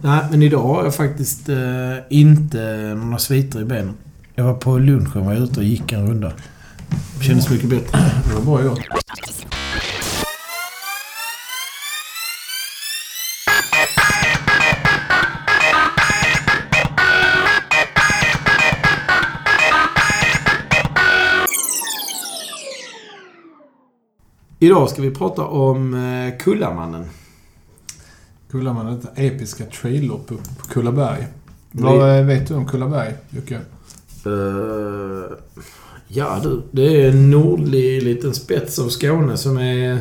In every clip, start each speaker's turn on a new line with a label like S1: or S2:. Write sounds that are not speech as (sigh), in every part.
S1: Nej, men idag har jag faktiskt eh, inte några sviter i benen. Jag var på lunchen, var ute och gick en runda. Kändes mycket bättre.
S2: Det var bra igår.
S1: Idag ska vi prata om eh, Kullamannen.
S2: Kullamannen. Kullamannen, detta episka traillopp upp på Kullaberg. Vad vet du om Kullaberg, Jocke?
S1: Eh, ja du, det är en nordlig liten spets av Skåne som är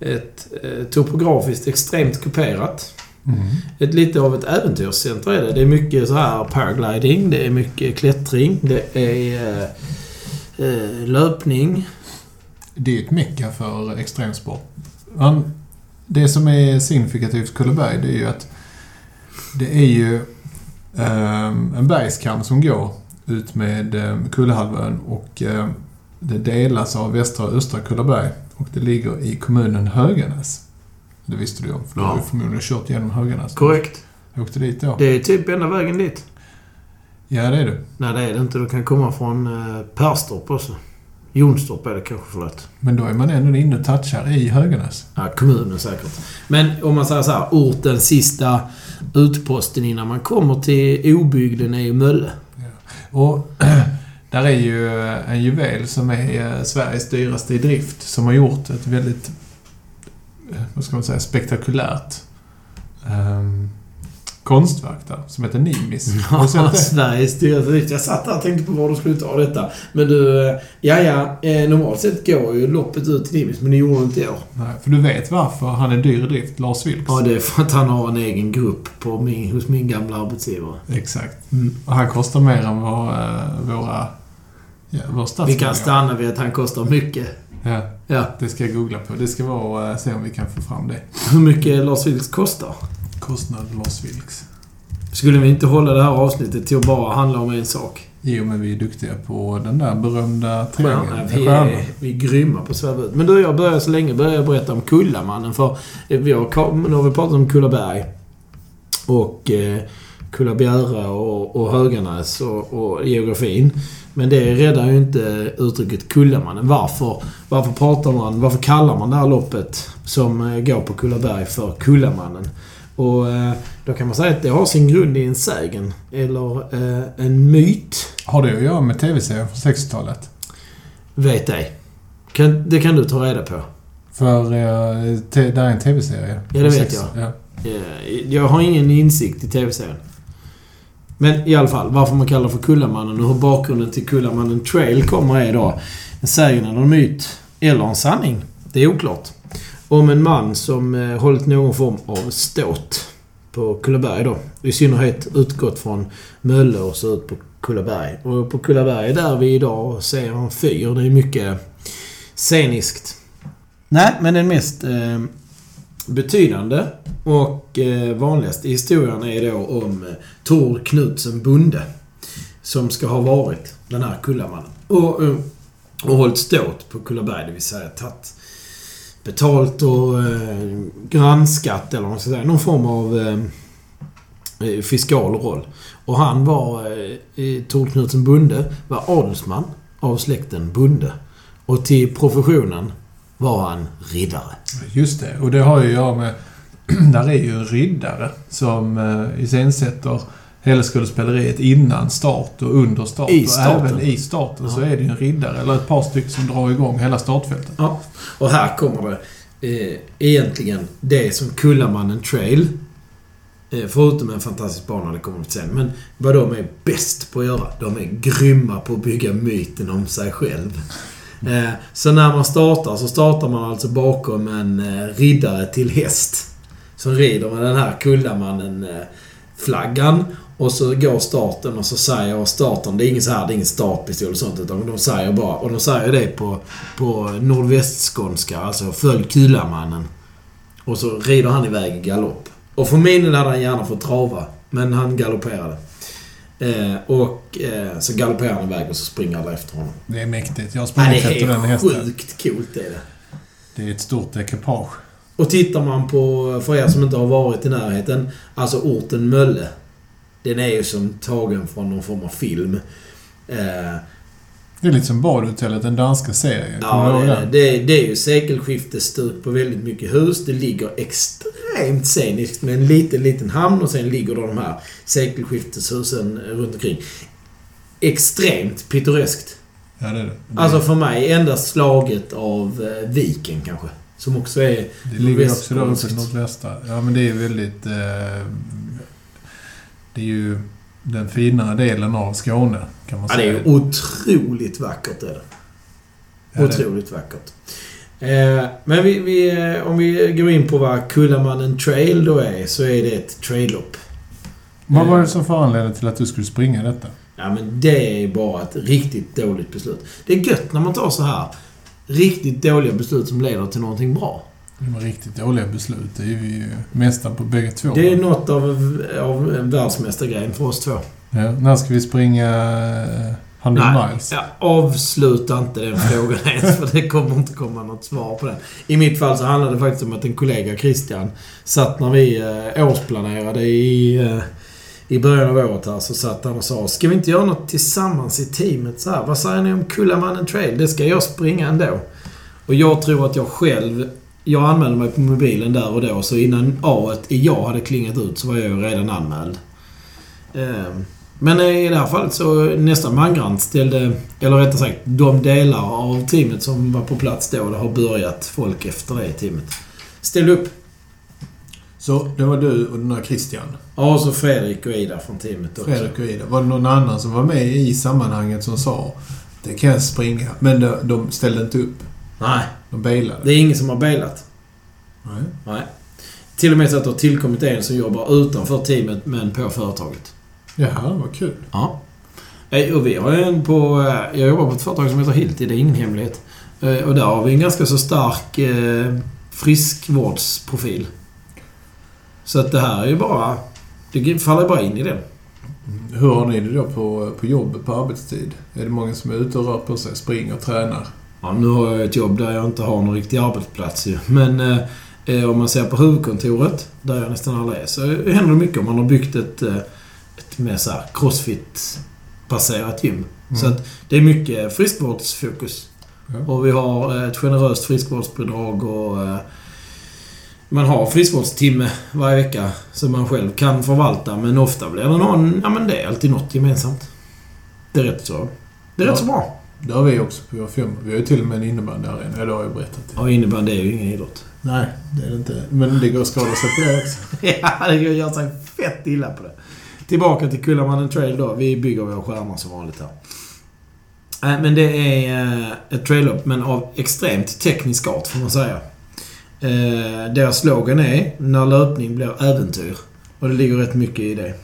S1: ett eh, topografiskt extremt kuperat.
S2: Mm.
S1: Ett lite av ett äventyrscenter är det. Det är mycket så här paragliding, det är mycket klättring, det är eh, eh, löpning.
S2: Det är ett mecka för extremsport. Man, det som är signifikativt för Kullaberg, det är ju att det är ju ehm, en bergskam som går ut med um, Kullahalvön och ehm, det delas av västra och östra Kullaberg och det ligger i kommunen Höganäs. Det visste du om, för du har ju förmodligen kört genom Höganäs.
S1: Korrekt.
S2: Jag åkte dit då.
S1: Det är typ enda vägen dit.
S2: Ja, det är det.
S1: Nej, det är det inte. Du kan komma från eh, Perstorp också. Jonstorp är det kanske, förlåt.
S2: Men då är man ändå inne och touchar i Höganäs.
S1: Ja, kommunen säkert. Men om man säger så här, orten sista utposten innan man kommer till obygden är ju Mölle.
S2: Och (clears throat) där är ju en juvel som är eh, Sveriges dyraste i drift som har gjort ett väldigt, eh, vad ska man säga, spektakulärt ehm, konstverk där som heter Nimis.
S1: Ja? Sveriges dyraste drift. Jag satt där och tänkte på var du skulle ta detta. Men du, eh, ja ja. eh, Normalt sett går ju loppet ut till Nimis, men det gjorde det inte i år.
S2: Nej, för du vet varför han är dyr i drift, Lars Vilks?
S1: Ja, det är för att han har en egen grupp på min, hos min gamla arbetsgivare.
S2: Exakt.
S1: Mm.
S2: Och han kostar mer än vad eh, våra... Ja, vår
S1: Vi kan stanna vid att han kostar mycket.
S2: Ja,
S1: Ja.
S2: det ska jag googla på. Det ska vara, eh, se om vi kan få fram det.
S1: Hur mycket Lars Vilks kostar?
S2: Kostnad Lars Vilks.
S1: Skulle vi inte hålla det här avsnittet till att bara handla om en sak?
S2: Jo, men vi är duktiga på den där berömda triangeln.
S1: vi, är, vi är grymma på att sväva ut. Men du, jag börjar så länge börjar jag berätta om Kullamannen. För vi har, nu har vi pratat om Kullaberg. Och eh, Kulla-Bjära och, och Höganäs och, och geografin. Men det räddar ju inte uttrycket Kullamannen. Varför, varför pratar man, varför kallar man det här loppet som eh, går på Kullaberg för Kullamannen? Och eh, då kan man säga att det har sin grund i en sägen. Eller eh, en myt.
S2: Har det att göra med tv-serien från 60-talet?
S1: Vet ej. Det kan du ta reda på.
S2: För te, där är en tv-serie.
S1: Ja, det vet jag.
S2: Ja.
S1: Jag har ingen insikt i tv-serien. Men i alla fall, varför man kallar det för Kullamannen och hur bakgrunden till Kullamannen Trail kommer är då en sägen eller en myt, eller en sanning. Det är oklart. Om en man som eh, hållit någon form av ståt på Kullaberg då. I synnerhet utgått från Mölle och så ut på Kullaberg. Och på Kullaberg där vi idag ser en fyr. Det är mycket sceniskt. Nej, men den mest eh, betydande och eh, vanligaste historien är då om eh, Tor Knutsen Bonde. Som ska ha varit den här kullamannen. Och, eh, och hållit ståt på Kullaberg, det vill säga tagit betalt och eh, granskat, eller vad man ska säga, någon form av eh, eh fiskal roll. Och han var, eh, i- Tor Knutsen Bonde, var adelsman av släkten Bonde. Och till professionen var han riddare.
S2: Just det. Och det har ju att göra med... (clears throat) där är ju en riddare som eh, iscensätter hela skådespeleriet innan start och under start.
S1: I
S2: Och
S1: starten.
S2: även i starten så
S1: Ja.
S2: är det ju en riddare, eller ett par stycken som drar igång hela startfältet.
S1: Ja. Och här kommer det eh, egentligen det som Kullamannen Trail, eh, förutom en fantastisk bana, det kommer vi sen, men vad de är bäst på att göra. De är grymma på att bygga myten om sig själv. Eh, så när man startar så startar man alltså bakom en eh, riddare till häst. Som rider med den här Kullamannen-flaggan. Och så går starten och så säger starten, det är ingen så här, det är ingen startpistol och sånt, utan de säger bara, och de säger det på, på nordvästskånska, alltså följ Kullamannen. Och så rider han iväg i galopp. Och för min hade han gärna fått trava, men han galopperade. Eh, och eh, så galopperar han iväg och så springer alla efter honom.
S2: Det är mäktigt. Jag har sprungit
S1: det
S2: efter den
S1: är
S2: hästen.
S1: sjukt coolt det är det.
S2: Det är ett stort ekipage.
S1: Och tittar man på, för er som inte har varit i närheten, alltså orten Mölle. Den är ju som tagen från någon form av film. Eh,
S2: Det är lite som badhotellet, den danska serien.
S1: Ja, det, det, det är ju sekelskiftesstuk på väldigt mycket hus. Det ligger extremt sceniskt med en liten, liten hamn och sen ligger då de här sekelskifteshusen runt omkring. Extremt pittoreskt.
S2: Ja, det är det. det
S1: Alltså för mig endast slaget av eh, Viken kanske. Som också är...
S2: Det ligger också där uppe nordvästra. Ja, men det är väldigt... Eh, det är ju den finare delen av Skåne, kan man
S1: Ja, det
S2: säga.
S1: är otroligt vackert är det.
S2: Ja, det-
S1: Otroligt vackert. Eh, men vi, vi, eh, om vi går in på vad Kullamannen Trail då är, så är det ett trail-lopp.
S2: Vad var det som föranledde till att du skulle springa detta?
S1: Ja, men det är bara ett riktigt dåligt beslut. Det är gött när man tar så här riktigt dåliga beslut som leder till någonting bra.
S2: Det var riktigt dåliga beslut. Det är vi ju mästare på bägge två.
S1: Det är något av, av en världsmästargrejen för oss två.
S2: Ja, när ska vi springa eh, 100 miles?
S1: Ja, avsluta inte den frågan ens, (laughs) för det kommer inte komma något svar på den. I mitt fall så handlade det faktiskt om att en kollega, Christian, satt när vi eh, årsplanerade i, eh, i början av året här, så satt han och sa Ska vi inte göra något tillsammans i teamet så här? Vad säger ni om Kullamannen Trail? Det ska jag springa ändå. Och jag tror att jag själv... Jag anmälde mig på mobilen där och då, så innan A i jag hade klingat ut så var jag ju redan anmäld. Ehm, Men i det här fallet så nästan mangrant ställde, eller rättare sagt de delar av teamet som var på plats då, det har börjat folk efter det teamet. Ställ upp.
S2: Så det var du och den här Christian.
S1: Ja, och så Fredrik och Ida från teamet också.
S2: Fredrik och Ida. Var det någon annan som var med i sammanhanget som sa det kan jag springa? Men de, de ställde inte upp.
S1: Nej,
S2: De bailade.
S1: det är ingen som har bailat.
S2: Nej.
S1: Nej. Till och med så att det har tillkommit en som jobbar utanför teamet men på företaget.
S2: Jaha, vad kul.
S1: Ja. Eh, Och vi har en på... eh, Jag jobbar på ett företag som heter Hilti, det är ingen hemlighet. Eh, Och där har vi en ganska så stark friskvårdsprofil. Så att det här är ju bara... Det faller bara in i det.
S2: Hur har ni det då på, på jobbet, på arbetstid? Är det många som är ute och rör på sig, springer tränar?
S1: Ja, nu har jag ett jobb där jag inte har någon riktig arbetsplats ju. Men eh, eh, om man ser på huvudkontoret, där jag nästan aldrig är, så händer det mycket om man har byggt ett, eh, ett mer så crossfit-baserat gym.
S2: Mm.
S1: Så att det är mycket friskvårdsfokus.
S2: Ja.
S1: Och vi har eh, ett generöst friskvårdsbidrag och eh, man har friskvårdstimme varje vecka som man själv kan förvalta. Men ofta blir det någon... Ja, men det är alltid något gemensamt. Det är rätt så... Det är
S2: Ja.
S1: rätt så bra.
S2: Det har vi också på vår firma. Vi har ju till och med en innebandyarena. Ja, det har jag berättat.
S1: Ja, innebandy är ju ingen idrott.
S2: Nej, det är det inte. Men det går att skada sig på det också. (laughs)
S1: ja, det gör sig fett illa på det. Tillbaka till Kullamannen Trail då. Vi bygger våra stjärnor som vanligt här. Men det är eh, ett trail-up, men av extremt teknisk art får man säga. Eh, deras slogan är När löpning blir äventyr. Och det ligger rätt mycket i det.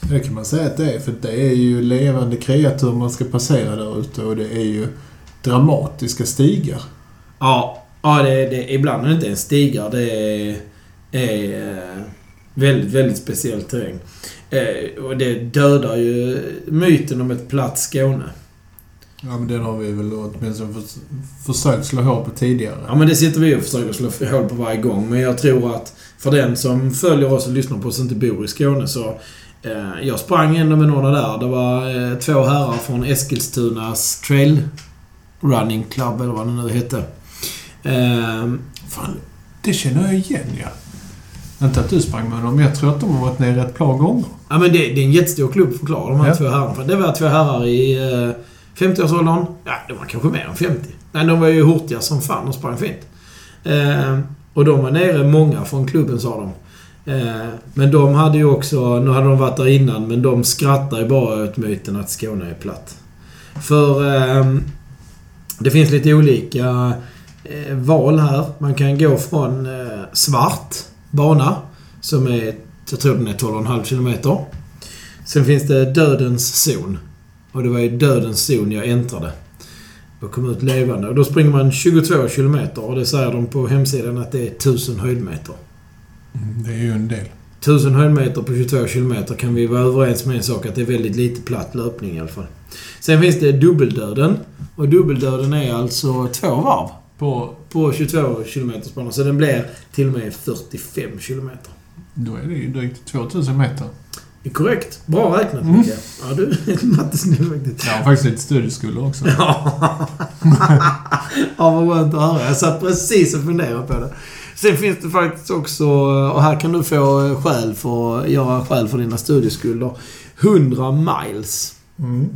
S2: Det kan man säga att det är. För det är ju levande kreatur man ska passera där ute och det är ju dramatiska stigar.
S1: Ja, ja det, det, ibland är det inte ens stigar. Det är, är eh, väldigt, väldigt speciell terräng. Eh, och det dödar ju myten om ett platt Skåne.
S2: Ja, men den har vi väl åtminstone förs försökt slå hål på tidigare.
S1: Ja, men det sitter vi och försöker slå hål på varje gång. Men jag tror att för den som följer oss och lyssnar på oss och inte bor i Skåne så... Eh, jag sprang ändå med några där. Det var eh, två herrar från Eskilstunas Trail Running Club, eller vad det nu hette. Eh,
S2: Fan, det känner jag igen ja. Inte att du sprang med dem, men jag tror att de har varit nere ett par gånger.
S1: ja, men det, det är en jättestor klubb förklarar de här
S2: Ja.
S1: två herrarna. Det var två herrar i eh, 50-årsåldern. Ja, de var kanske mer än 50. Men de var ju hurtiga som fan och sprang fint. Eh, och de var nere många från klubben, sa de. Eh, men de hade ju också... Nu hade de varit där innan, men de skrattar ju bara åt myten att Skåne är platt. För ehm, det finns lite olika eh, val här. Man kan gå från eh, svart bana, som är... Jag tror den är 12,5 kilometer. Sen finns det dödens zon. Och det var i dödens zon jag äntrade. Och kom ut levande. Och då springer man 22 kilometer och det säger de på hemsidan att det är 1000 höjdmeter.
S2: Mm, det är ju en del.
S1: 1000 höjdmeter på 22 kilometer kan vi vara överens med en sak att det är väldigt lite platt löpning i alla fall. Sen finns det dubbeldöden. Och dubbeldöden är alltså två varv.
S2: På,
S1: på 22 km banan. Så den blir till och med 45 km.
S2: då är det ju drygt 2000 meter.
S1: Det är korrekt. Bra räknat,
S2: Mm.
S1: Micke. Ja, du (laughs) är mattesnäll faktiskt.
S2: Jag har faktiskt lite studieskulder också. (laughs)
S1: Ja, vad skönt att höra. Jag satt precis och funderade på det. Sen finns det faktiskt också, och här kan du få skäl för, göra skäl för dina studieskulder. 100 miles.
S2: Mm.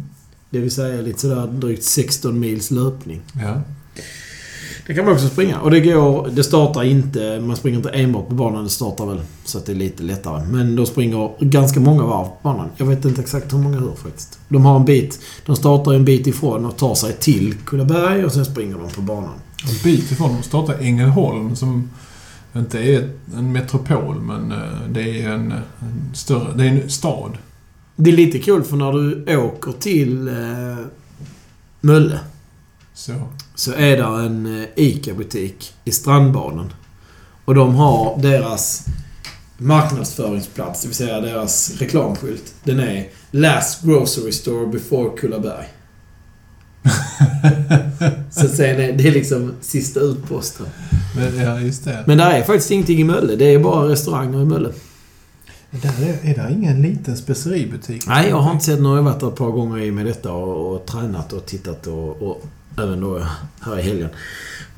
S1: Det vill säga lite sådär drygt 16 mils löpning.
S2: Ja.
S1: Det kan man också springa. Och det går... Det startar inte... Man springer inte enbart på banan. Det startar väl så att det är lite lättare. Men de springer ganska många varv på banan. Jag vet inte exakt hur många hur faktiskt. De har en bit... De startar en bit ifrån och tar sig till Kullaberg och sen springer de på banan.
S2: En bit ifrån de startar Ängelholm som inte är en metropol men eh, det är en, en större... Det är en stad.
S1: Det är lite kul för när du åker till eh, Mölle
S2: Så.
S1: så är där en eh, ICA-butik i Strandbanan. Och de har deras marknadsföringsplats, det vill säga deras reklamskylt. Den är Last Grocery Store before Kullaberg. (laughs) så sen är det liksom sista utposten.
S2: Men, ja, just det.
S1: Men där är faktiskt ingenting i Mölle. Det är bara restauranger i Mölle.
S2: Där är, är det ingen liten speceributik?
S1: Nej, jag har inte sett någon. Jag har varit där ett par gånger i med detta och, och tränat och tittat och, och även då här i helgen.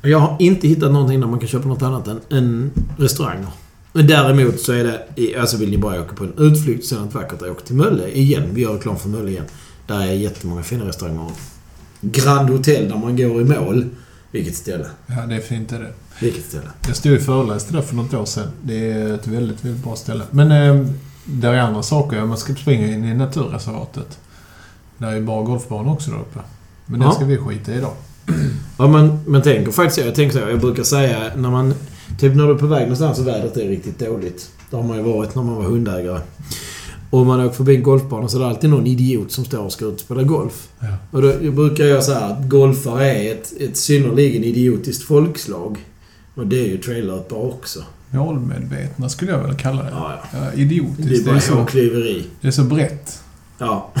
S1: Och jag har inte hittat någonting där man kan köpa något annat än, än restauranger. Men däremot så är det... Alltså vill ni bara åka på en utflykt så är det vackert att åka till Mölle igen. Vi gör reklam för Mölle igen. Där är jättemånga fina restauranger. Grand Hotel där man går i mål. Vilket ställe.
S2: Ja, det är fint är det.
S1: Vilket ställe.
S2: Jag stod och föreläste där för något år sedan. Det är ett väldigt, väldigt bra ställe. Men eh, där är andra saker. Man ska springa in i naturreservatet. Där är bara golfbana också där uppe. Men det
S1: Ja.
S2: ska vi skita i idag. (clears throat)
S1: Ja, men, men tänker faktiskt. Jag tänker så. Jag brukar säga när man... Typ när du är på väg någonstans och vädret är riktigt dåligt. Det har man ju varit när man var hundägare. Och man åker förbi en golfbana så är det alltid någon idiot som står och ska ut och spela golf.
S2: Ja.
S1: Och då brukar jag säga att golfare är ett, ett synnerligen idiotiskt folkslag. Och det är ju traillöpare också.
S2: Målmedvetna skulle jag väl kalla det.
S1: Ja, ja.
S2: Ja,
S1: Det är
S2: idiotiskt. Det är,
S1: bara
S2: så,
S1: hårklyveri.
S2: det är så brett.
S1: Ja.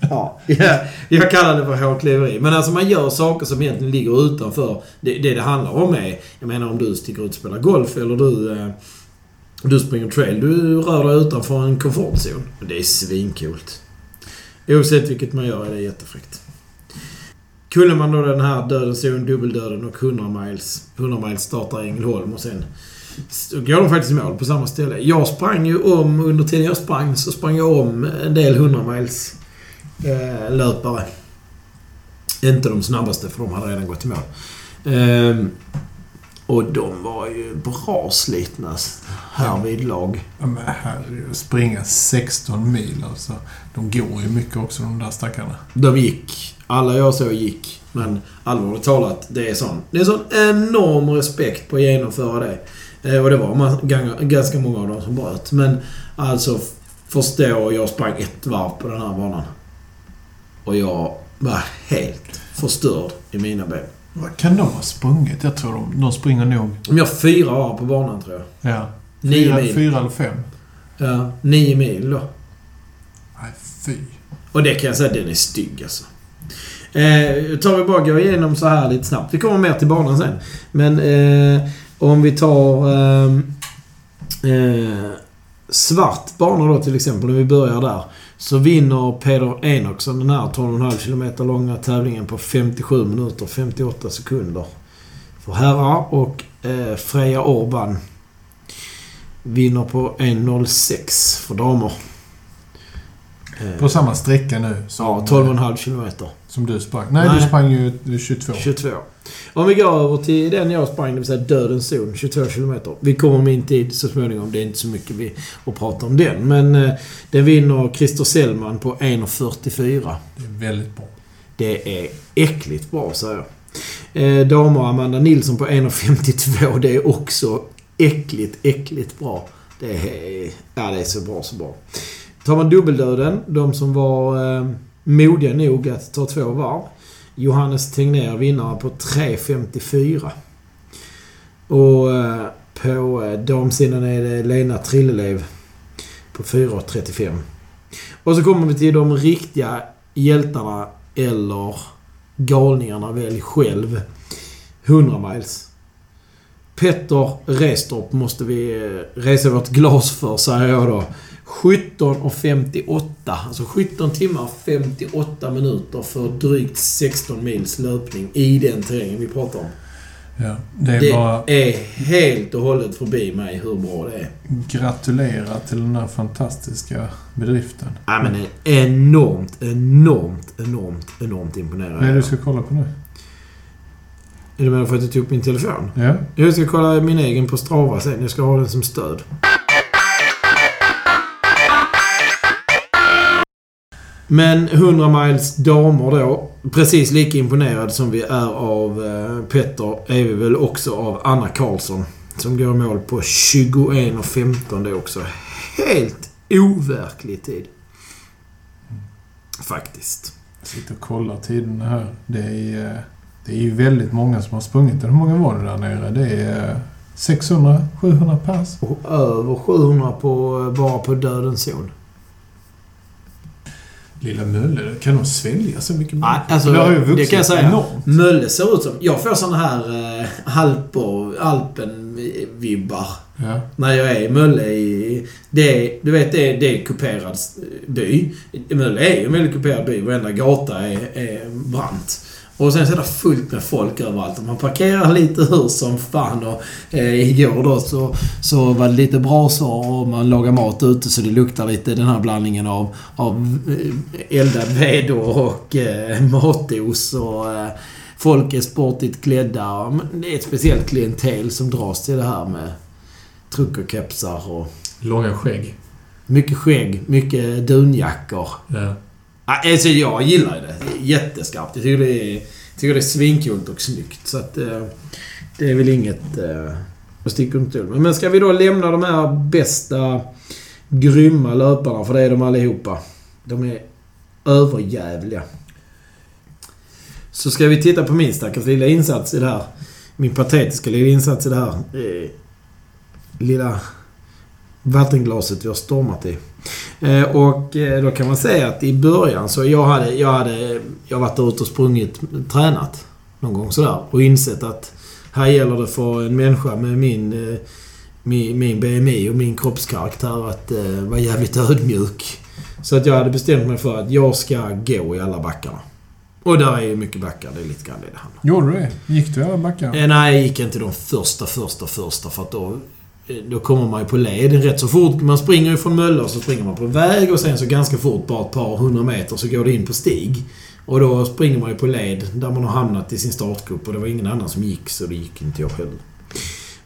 S1: ja. Jag, jag kallar det för hårklyveri. Men alltså man gör saker som egentligen ligger utanför. Det det, det handlar om är... Jag menar om du sticker ut och spelar golf eller du... Du springer trail. Du rör dig utanför en komfortzon. Det är svincoolt. Oavsett vilket man gör är det jättefräckt. Kunde man då den här dödens zon, dubbeldöden och 100 miles. 100 miles startar i Ängelholm och sen så går de faktiskt i mål på samma ställe. Jag sprang ju om, under tiden jag sprang, så sprang jag om en del 100 miles eh, löpare. Inte de snabbaste, för de hade redan gått i mål. Eh, och de var ju bra slitna härvidlag.
S2: Ja, men herregud, springa 16 mil alltså. De går ju mycket också de där stackarna.
S1: De gick. Alla jag såg gick. Men allvarligt talat, det är sån, det är sån enorm respekt på att genomföra det. Eh, och det var ganska många av dem som bröt. Men alltså, förstå, jag sprang ett varv på den här banan. Och jag var helt förstörd i mina ben.
S2: Vad kan de ha sprungit? Jag tror de, de springer nog...
S1: Om jag har fyra varv på banan, tror jag.
S2: Ja.
S1: Nio
S2: Fyra,
S1: mil.
S2: fyra eller fem.
S1: Ja, nio mil då.
S2: Nej, fy.
S1: Och det kan jag säga, den är stygg alltså. Eh, tar vi bara går igenom så här lite snabbt. Vi kommer mer till banan sen. Men eh, om vi tar eh, eh, svart bana då till exempel, om vi börjar där. Så vinner Peder Enoksson den här 12,5 km långa tävlingen på 57 minuter 58 sekunder. För herrar och eh, Freja Orban vinner på 1.06 för damer.
S2: På samma sträcka nu som,
S1: Ja, 12,5 kilometer.
S2: Som du sprang. Nej,
S1: Nej.
S2: du sprang ju 22.
S1: 22. Om vi går över till den jag sprang, det vill säga dödens zon, 22 kilometer. Vi kommer om min tid så småningom. Det är inte så mycket vi att prata om den. Men eh, den vinner Christer Sellman på 1.44.
S2: Det är väldigt bra.
S1: Det är äckligt bra, säger jag. Eh, damer Amanda Nilsson på 1.52. Det är också äckligt, äckligt bra. Det är, ja, det är så bra, så bra. Tar man dubbeldöden, de som var eh, modiga nog att ta två varv. Johannes Tegnér vinnare på 3.54. Och eh, på eh, damsidan är det Lena Trillelev på 4.35. Och så kommer vi till de riktiga hjältarna eller galningarna välj själv. 100 miles. Petter Restorp måste vi eh, resa vårt glas för, säger jag då. 17.58. Alltså 17 timmar 58 minuter för drygt 16 mils löpning i den terrängen vi pratar om.
S2: Ja, det är
S1: Det
S2: bara
S1: är helt och hållet förbi mig hur bra det är.
S2: gratulera till den här fantastiska bedriften.
S1: Ja, men det är enormt, enormt, enormt, enormt imponerande.
S2: Vad är det du ska kolla på nu?
S1: Är du med för att jag tog upp min telefon?
S2: Ja.
S1: Jag ska kolla min egen på Strava sen. Jag ska ha den som stöd. Men 100 miles damer då. Precis lika imponerad som vi är av eh, Petter är vi väl också av Anna Karlsson. Som går i mål på 21.15 det också. Helt overklig tid. Faktiskt.
S2: Jag sitter och kollar tiderna här. Det är, eh, det är ju väldigt många som har sprungit. Hur många var det där nere? Det är eh, 600, 700 pass.
S1: Och över 700 på, eh, bara på dödens zon.
S2: Lilla Mölle, kan de svälja så mycket
S1: Nej, alltså,
S2: det har ju
S1: det
S2: vuxit
S1: kan jag säga.
S2: enormt.
S1: Mölle ser ut som... Jag får såna här eh, Alper, Alpen-vibbar.
S2: Ja.
S1: När jag är i Mölle i... Det du vet, det är, det är kuperad by. Mölle är ju en väldigt kuperad by. Varenda gata är, är brant. Och sen så är det fullt med folk överallt. Och Man parkerar lite hur som fan. Och, eh, igår då så, så var det lite brasor och man lagar mat ute så det luktar lite den här blandningen av, av eh, eldad ved och eh, matos och... Eh, folk är sportigt klädda. Det är ett speciellt klientel som dras till det här med truckerkepsar och
S2: Långa skägg.
S1: mycket skägg, mycket dunjackor.
S2: Ja.
S1: Ja, Alltså jag gillar ju det. Jätteskarpt. Jag tycker det är, tycker det är svincoolt och snyggt. Så att eh, det är väl inget eh, att sticka under stol med. Men ska vi då lämna de här bästa grymma löparna, för det är de allihopa. De är överjävliga. Så ska vi titta på min stackars lilla insats i det här. Min patetiska lilla insats i det här. Eh, lilla vattenglaset vi har stormat i. Eh, och eh, då kan man säga att i början så jag hade, jag hade jag varit där ute och sprungit, tränat någon gång sådär och insett att här gäller det för en människa med min, eh, min, min BMI och min kroppskaraktär att eh, vara jävligt ödmjuk. Så att jag hade bestämt mig för att jag ska gå i alla backarna. Och där är ju mycket backar, det är lite grann det det handlar om.
S2: Gjorde du det? Gick du alla backar?
S1: Eh, nej, jag gick inte de första, första, första för att då... Eh, då kommer man ju på led rätt så fort. Man springer ju från Mölle och så springer man på väg och sen så ganska fort, bara ett par hundra meter, så går det in på stig. Och då springer man ju på led där man har hamnat i sin startgrupp och det var ingen annan som gick så det gick inte jag heller.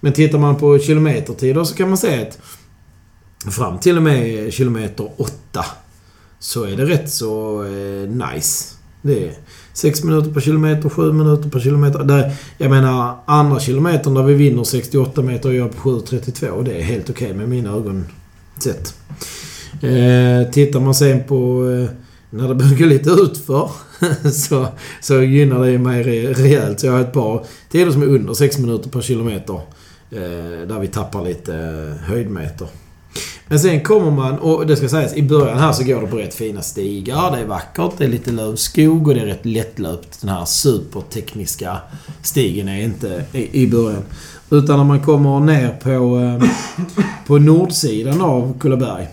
S1: Men tittar man på kilometertider så kan man säga att fram till och med kilometer 8 så är det rätt så eh, nice. Det är 6 minuter per kilometer, 7 minuter per kilometer. Där, jag menar, andra kilometern där vi vinner 68 meter och gör på 7.32. Det är helt okej med mina ögon sett. Eh, tittar man sen på eh, när det börjar gå lite utför (laughs) så, så gynnar det mig re- rejält. Så jag har ett par tider som är under 6 minuter per kilometer. Eh, där vi tappar lite eh, höjdmeter. Men sen kommer man, och det ska sägas, i början här så går det på rätt fina stigar. Det är vackert, det är lite lövskog och det är rätt lättlöpt. Den här supertekniska stigen är inte i, i början. Utan när man kommer ner på, eh, på nordsidan av Kullaberg.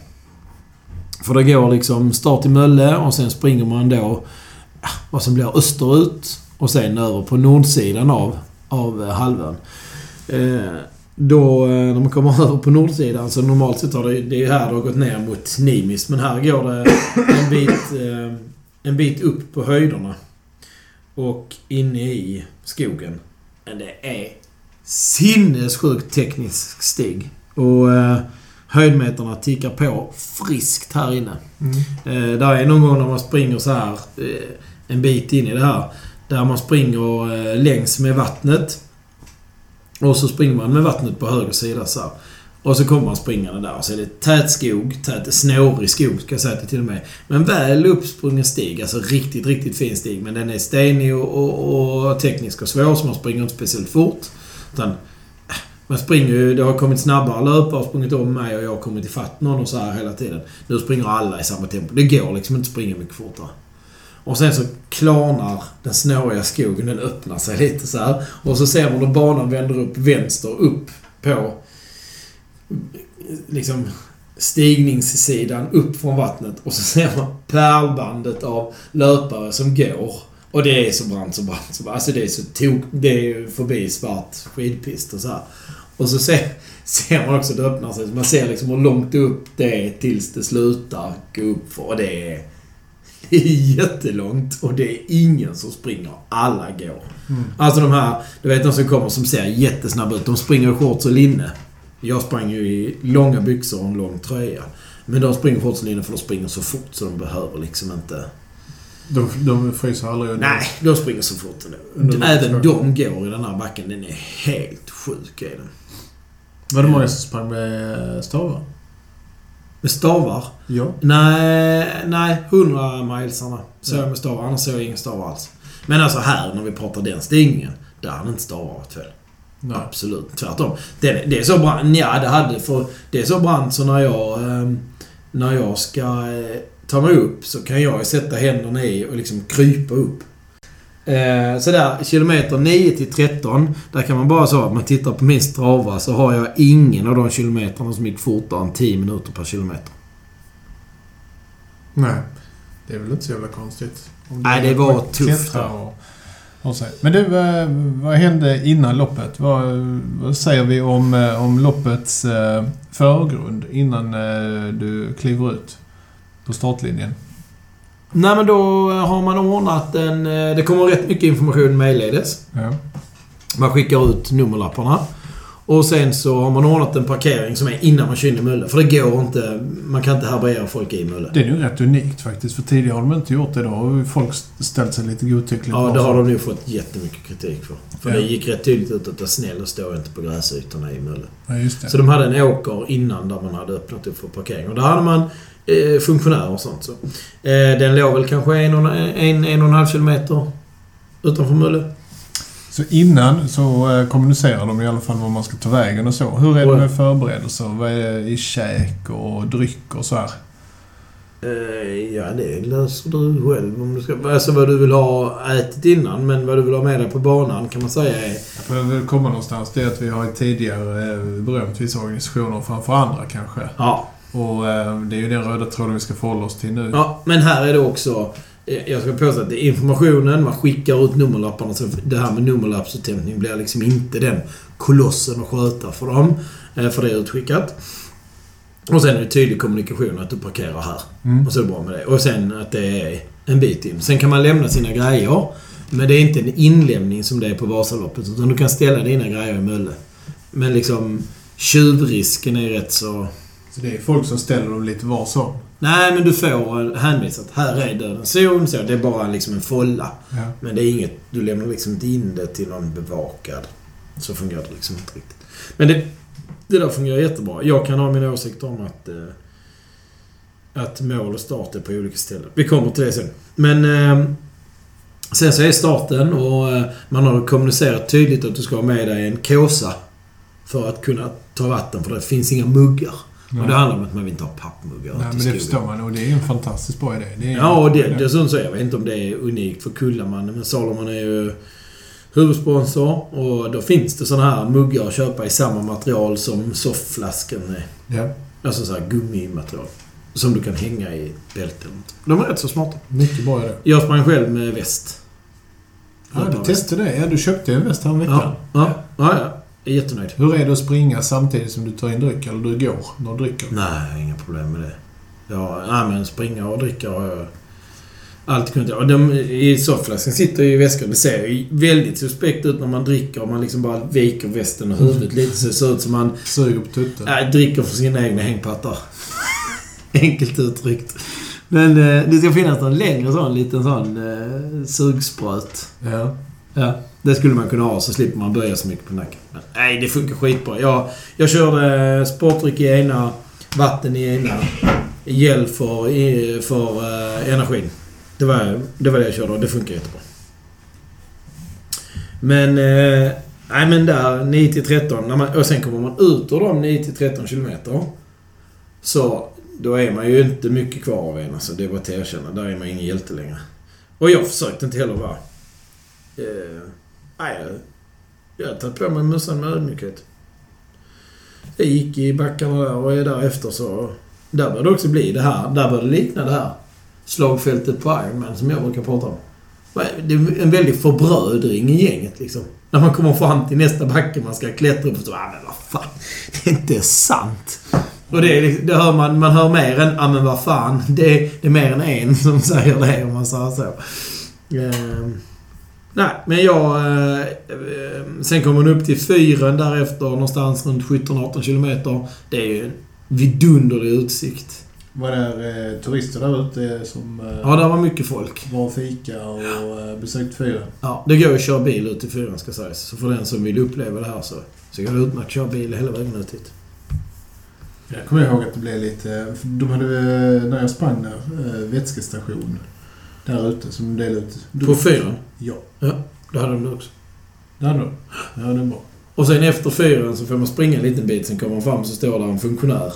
S1: För det går liksom start i Mölle och sen springer man då vad som blir österut och sen över på nordsidan av, av eh, halvön. Eh, då, eh, när man kommer (laughs) över på nordsidan, så normalt sett har det, det är här det har gått ner mot Nimis. Men här går det en bit, eh, en bit upp på höjderna. Och inne i skogen. Men det är sinnessjukt teknisk stig. Och eh, höjdmeterna tickar på friskt här inne.
S2: Mm.
S1: Eh, där är någon gång när man springer så här eh, en bit in i det här. Där man springer eh, längs med vattnet. Och så springer man med vattnet på höger sida så här. Och så kommer man springande där och så är det tät skog, tät, snårig skog ska jag säga det till och med. Men väl uppsprungen stig, alltså riktigt, riktigt fin stig. Men den är stenig och, och, och teknisk och svår så man springer inte speciellt fort. Utan äh, man springer ju, det har kommit snabbare löpare och sprungit om mig och jag har kommit ifatt någon och så här hela tiden. Nu springer alla i samma tempo. Det går liksom inte att springa mycket fortare. Och sen så klarnar den snåriga skogen, den öppnar sig lite så här. Och så ser man hur banan vänder upp vänster, upp på liksom stigningssidan upp från vattnet. Och så ser man pärlbandet av löpare som går. Och det är så brant, så brant, så brant. Alltså det är så tok... Det är ju förbi svart skidpist och så här. Och så ser, ser man också att det öppnar sig. Man ser liksom hur långt upp det är tills det slutar gå upp. Och det är, det är jättelångt och det är ingen som springer. Alla går.
S2: Mm.
S1: Alltså de här, du vet de som kommer som ser jättesnabba ut. De springer i shorts och linne. Jag sprang ju i långa byxor och en lång tröja. Men de springer i shorts och linne för de springer så fort så de behöver liksom inte...
S2: De, de fryser aldrig under.
S1: Nej, de springer så fort.
S2: Under
S1: Även de går i den här backen. Den är helt sjuk är den.
S2: Var det många som sprang med stavar?
S1: Med stavar?
S2: Ja.
S1: Nej, nej. 100 milesarna såg jag med stavar. Annars såg jag ingen stavar alls. Men alltså här, när vi pratar den stigningen. Där hade inte stavar varit fel.
S2: Nej.
S1: Absolut. Tvärtom. Det, det är så brant. Ja, det hade för... Det är så brant så när jag... Eh, när jag ska eh, ta mig upp så kan jag sätta händerna i och liksom krypa upp. Eh, så där, kilometer 9 till 13. Där kan man bara så att man tittar på min strava så har jag ingen av de kilometrarna som gick fortare än 10 minuter per kilometer.
S2: Nej. Det är väl inte så jävla konstigt. Om
S1: Nej, det var tufft.
S2: Och, och. Men du, vad, vad hände innan loppet? Vad, vad säger vi om, eh, om loppets eh, förgrund innan eh, du kliver ut på startlinjen?
S1: Nej men då har man ordnat en... eh, Det kommer rätt mycket information mejlledes.
S2: Ja.
S1: Man skickar ut nummerlapparna. Och sen så har man ordnat en parkering som är innan man kör in i Mölle. För det går inte. Man kan inte härbärgera folk i Mölle.
S2: Det är nog rätt unikt faktiskt, för tidigare har de inte gjort det. Då har ju folk ställt sig lite godtyckligt.
S1: Ja, det har de nu fått jättemycket kritik för. För
S2: Ja.
S1: det gick rätt tydligt ut att jag snäll och står inte på gräsytorna i Mölle.
S2: Ja, just det.
S1: Så de hade en åker innan där man hade öppnat upp för parkering. Och där hade man eh, funktionärer och sånt. Så. Eh, den låg väl kanske en och en, en och en halv kilometer utanför Mölle.
S2: Så innan så eh, kommunicerar de i alla fall vad man ska ta vägen och så. Hur är det med förberedelser? Vad är det i käk och dryck och så här?
S1: Eh, ja, det löser du själv. Om du ska, alltså vad du vill ha ätit innan, men vad du vill ha med dig på banan kan man säga är...
S2: För jag vill komma någonstans, det är att vi har tidigare eh, berömt vissa organisationer framför andra kanske.
S1: Ja,
S2: Och eh, det är ju den röda tråden vi ska förhålla oss till nu.
S1: Ja, men här är det också... eh, Jag ska påstå att det är informationen, man skickar ut nummerlapparna. Så det här med nummerlappsutlämning blir liksom inte den kolossen att sköta för dem. eh, För det är utskickat. Och sen är det tydlig kommunikation att du parkerar här.
S2: Mm.
S1: Och så är det bra med det. Och sen att det är en bit in. Sen kan man lämna sina grejer. Men det är inte en inlämning som det är på Vasaloppet. Utan du kan ställa dina grejer i Mölle. Men liksom tjuvrisken är rätt så...
S2: Så det är folk som ställer dem lite var som.
S1: Nej, men du får hänvisat. Här är dödens zon. Så det är bara liksom en folla.
S2: Ja.
S1: Men det är inget... Du lämnar liksom inte in det till någon bevakad. Så fungerar det liksom inte riktigt. Men det, det där fungerar jättebra. Jag kan ha mina åsikter om att... Eh, att mål och start är på olika ställen. Vi kommer till det sen. Men... Eh, sen så är starten och eh, man har kommunicerat tydligt att du ska ha med dig en kåsa. För att kunna ta vatten, för det finns inga muggar. Och det handlar om att man vill inte ha pappmuggar
S2: Nej, men det förstår man. Och det är ju en fantastiskt bra idé. Det är
S1: Ja, och det, dessutom så jag vet inte om det är unikt för Kullamannen, men Salomon är ju huvudsponsor. Och då finns det såna här muggar att köpa i samma material som sofflaskan är.
S2: Ja,
S1: Alltså så här gummimaterial. Som du kan hänga i bälten. De är rätt så smarta.
S2: mycket bra idé.
S1: Jag sprang själv med väst.
S2: Ja, du testade det. Ja, du köpte en väst häromveckan.
S1: Ja, ja, ja, ja. Jag är jättenöjd.
S2: Hur är det att springa samtidigt som du tar in dryck? Eller du går när du dricker?
S1: Nej, inga problem med det. Ja, nej, men springa och dricka har jag alltid kunnat. Och de, I sofflaskan sitter ju i väskan. Det ser ju väldigt suspekt ut när man dricker och man liksom bara viker västen och huvudet lite så det ser ut som man
S2: Suger på tutten?
S1: äh, dricker för sina egna hängpattar. (laughs) Enkelt uttryckt. Men eh, det ska finnas någon längre sån liten sån eh, sugspröt.
S2: Ja.
S1: Ja, det skulle man kunna ha så slipper man böja så mycket på nacken. Men, nej, det funkar skitbra. Jag, jag körde sportdryck i ena, vatten i ena, gel för, i- för uh, energin. Det var, det var det jag körde och det funkar jättebra. Men... Uh, nej men där 9 till 13. När man, och sen kommer man ut ur de 9 till 13 kilometer. Så då är man ju inte mycket kvar av en. Alltså, det är bara att erkänna. Där är man ingen hjälte längre. Och jag försökte inte heller vara... Eh, nej, jag, tar har tagit på mig mössan med ödmjukhet. Jag gick i backarna där och därefter så... Där började det också bli det här. Där började det likna det här slagfältet på Ironman som jag brukar prata om. Det är en väldig förbrödring i gänget liksom. När man kommer fram till nästa backe man ska klättra upp och så... Ah, men vad fan. (laughs) Det är inte sant. Och det, är liksom, det hör man, man hör mer än ja men vad fan. Det, det är mer än en som (laughs) säger det om man säger så. Ehm nej, men jag... Eh, sen kommer man upp till fyren därefter någonstans runt 17-18 kilometer. Det är ju en vidunderlig utsikt.
S2: Var det eh, turister där ute som... Eh,
S1: ja, där var mycket folk.
S2: Var och fika och eh, besökt fyren?
S1: Ja, det går att köra bil ut till fyren ska sägas. Så för den som vill uppleva det här så, så går det utmärkt att köra bil hela vägen ut hit.
S2: Jag kommer ihåg att det blev lite... De hade, när jag sprang där, eh, vätskestation. Där ute som de delade ut.
S1: På fyren?
S2: Ja.
S1: Ja, det hade de också.
S2: Det hade de? Ja, det är bra.
S1: Och sen efter fyren så får man springa en liten bit. Sen kommer man fram så står där en funktionär.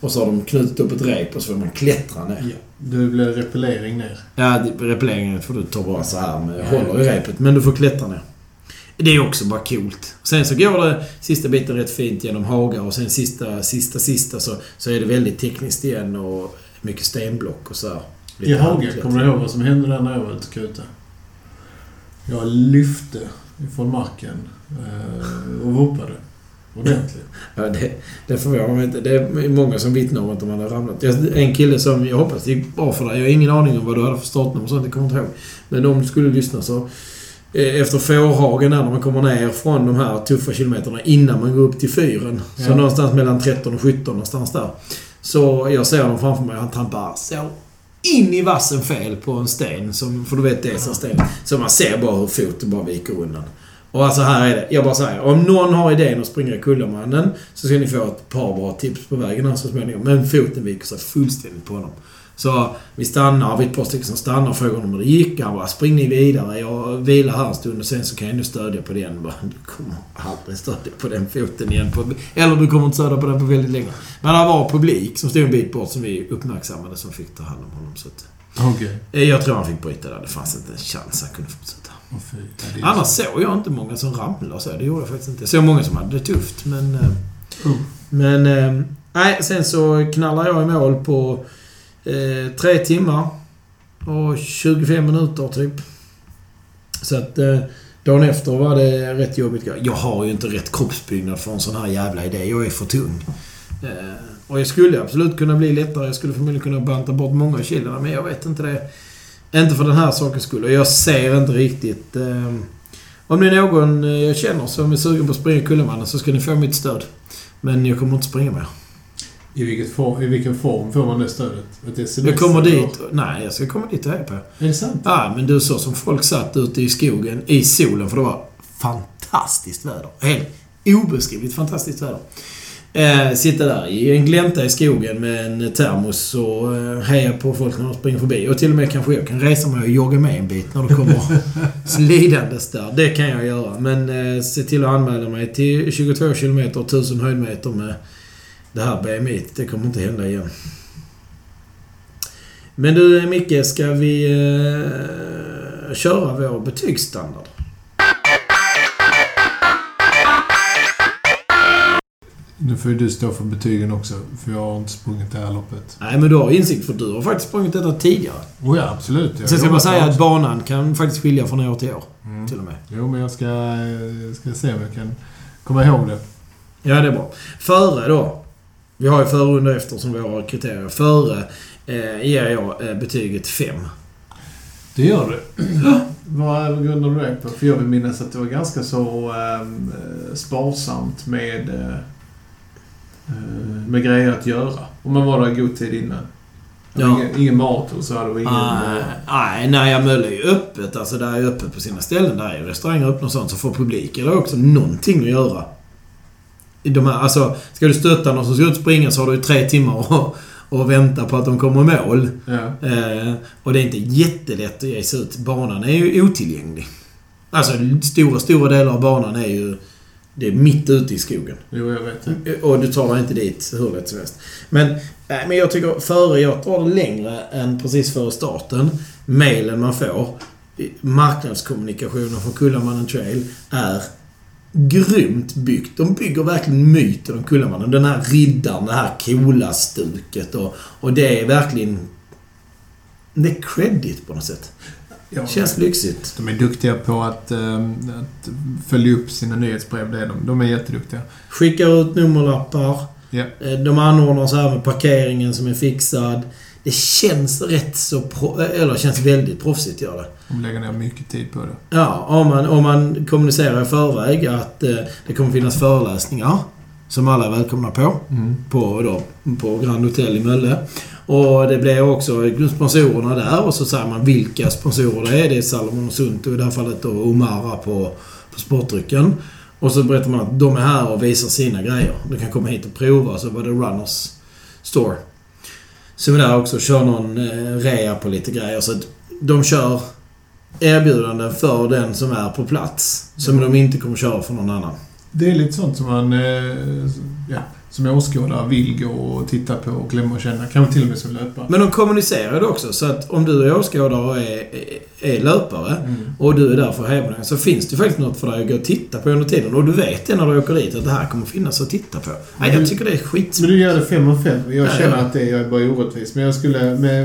S1: Och så har de knutit upp ett rep och så får man klättra ner.
S2: Ja. Det blir repellering ner.
S1: Ja, repelleringen får du ta bara så här med håller i repet. Men du får klättra ner. Det är också bara coolt. Sen så går det sista biten rätt fint genom hagar och sen sista, sista, sista så, så är det väldigt tekniskt igen och mycket stenblock och så här.
S2: I Haga, kommer du ihåg vad som hände där när jag var ute och? Jag lyfte ifrån marken eh, och hoppade. Ordentligt. (laughs)
S1: Ja, det, det förvånar mig inte. Det är många som vittnar om att de hade ramlat. En kille som, jag hoppas det gick bra för dig. Jag har ingen aning om vad du hade för startnummer och sånt. Jag kommer inte ihåg. Men om du skulle lyssna så Eh, efter fårhagen när man kommer ner från de här tuffa kilometerna innan man går upp till fyren. Ja. Så någonstans mellan 13 och 17 någonstans där. Så jag ser honom framför mig. Han trampar så in i vassen fel på en sten. Som, för du vet det är en sten. Så man ser bara hur foten bara viker undan. Och alltså här är det. Jag bara säger. Om någon har idén att springa Kullamannen så ska ni få ett par bra tips på vägen här så småningom. Men foten viker sig fullständigt på honom. Så vi stannar, vi är ett par stycken som stannar och frågar honom hur det gick. Han bara, spring ni vidare. Jag vilar här en stund och sen så kan jag nu stödja på den. Bara, du kommer aldrig stödja på den foten igen. På, eller du kommer inte stödja på den på väldigt länge. Men det var publik som stod en bit bort som vi uppmärksammade som fick ta hand om honom. Så att,
S2: okay.
S1: Jag tror han fick bryta där. Det fanns inte en chans han kunde fortsätta.
S2: Oh,
S1: Annars så. såg jag inte många som ramlade så. Det gjorde jag faktiskt inte. Jag såg många som hade det tufft, men... Uh. Men... Eh, nej, sen så knallar jag i mål på Eh, tre timmar och 25 minuter typ. Så att eh, dagen efter var det rätt jobbigt. Jag har ju inte rätt kroppsbyggnad för en sån här jävla idé. Jag är för tung. Eh, och jag skulle absolut kunna bli lättare. Jag skulle förmodligen kunna banta bort många kilon, men jag vet inte det. Inte för den här sakens skull. Och jag ser inte riktigt... Eh, om det är någon eh, jag känner som är sugen på att springa Kullemannen så ska ni få mitt stöd. Men jag kommer inte springa mer.
S2: I, vilket form, I vilken form får man det stödet? Ett
S1: sms, jag kommer dit... Nej, jag ska komma dit och på.
S2: Är det sant?
S1: Ja, men du så som folk satt ute i skogen i solen, för det var fantastiskt väder. Helt obeskrivligt fantastiskt väder. Eh, sitta där i en glänta i skogen med en termos och eh, heja på folk när de springer förbi. Och till och med kanske jag kan resa mig och jogga med en bit när det kommer (laughs) slidandes där. Det kan jag göra. Men eh, se till att anmäla mig till 22 km, 1000 höjdmeter med det här BMI, det kommer inte hända igen. Men du Micke, ska vi eh, köra vår betygsstandard?
S2: Nu får ju du stå för betygen också, för jag har inte sprungit det här loppet.
S1: Nej, men du har insikt för du har faktiskt sprungit detta tidigare.
S2: Oh ja, absolut.
S1: Jag Sen ska bara säga att banan kan faktiskt skilja från år till år. Mm. Till och med.
S2: Jo, men jag ska, jag ska se om jag kan komma ihåg det.
S1: Ja, det är bra. Före då, vi har ju före under efter som våra kriterier. Före eh, ger jag eh, betyget 5.
S2: Det gör du? Vad grundar du det på? För jag vill minnas att det var ganska så eh, sparsamt med, eh, eh, med grejer att göra. Om man var där i god tid innan. Ja. Ingen, ingen mat och så hade vi ingen...
S1: Nej, nej, nej Mölle är ju öppet. Alltså, där är öppet på sina ställen. Där är restauranger öppna och sånt. Så får publiken också någonting att göra de här, alltså, ska du stötta någon som ska ut springa så har du tre timmar och, och vänta på att de kommer i mål. Ja. Eh, och det är inte jättelätt att ge sig ut. Banan är ju otillgänglig. Alltså, stora, stora delar av banan är ju Det är mitt ute i skogen.
S2: Jo, jag vet det.
S1: Och du tar dig inte dit hur lätt som helst. Men, nej, men jag tycker före, jag drar längre än precis före starten. Mailen man får, marknadskommunikationen från Kullamannen Trail är grymt byggt. De bygger verkligen myten om Kullamannen. Den här riddaren, det här coola stuket och, och det är verkligen... Det är credit på något sätt.
S2: Ja,
S1: Känns lyxigt.
S2: De är duktiga på att, ehm, att följa upp sina nyhetsbrev. Det är de. De är jätteduktiga.
S1: Skickar ut nummerlappar. Eh, De anordnar så här med parkeringen som är fixad. Det känns rätt så... Pro- eller känns väldigt proffsigt gör det.
S2: De lägger ner mycket tid på det.
S1: Ja, om man, om man kommunicerar i förväg att eh, det kommer finnas föreläsningar som alla är välkomna på.
S2: Mm.
S1: På, då, på Grand Hotel i Mölle. Och det blir också sponsorerna där och så säger man vilka sponsorer det är. Det är Salomon och Sunto i det här fallet och Omara på, på sportdrycken. Och så berättar man att de är här och visar sina grejer. Du kan komma hit och prova. Så var det Runners Store. Är där också kör någon eh, rea på lite grejer. Så att de kör erbjudanden för den som är på plats. Som de inte kommer köra för någon annan.
S2: Det är lite sånt som man, eh, ja, som åskådare vill gå och titta på och glömma och känna. Kanske till och med som löpare.
S1: Men de kommunicerar det också. Så att om du är åskådare och är, är, är löpare
S2: Mm.
S1: och du är där för hävningen så finns det faktiskt något för dig att gå och titta på under tiden. Och du vet det när du åker dit att det här kommer finnas att titta på. Nej, jag tycker det är skit.
S2: Men du gör det fem av fem. Jag
S1: Ja,
S2: känner
S1: ja.
S2: att det är bara orättvist. Men jag skulle med...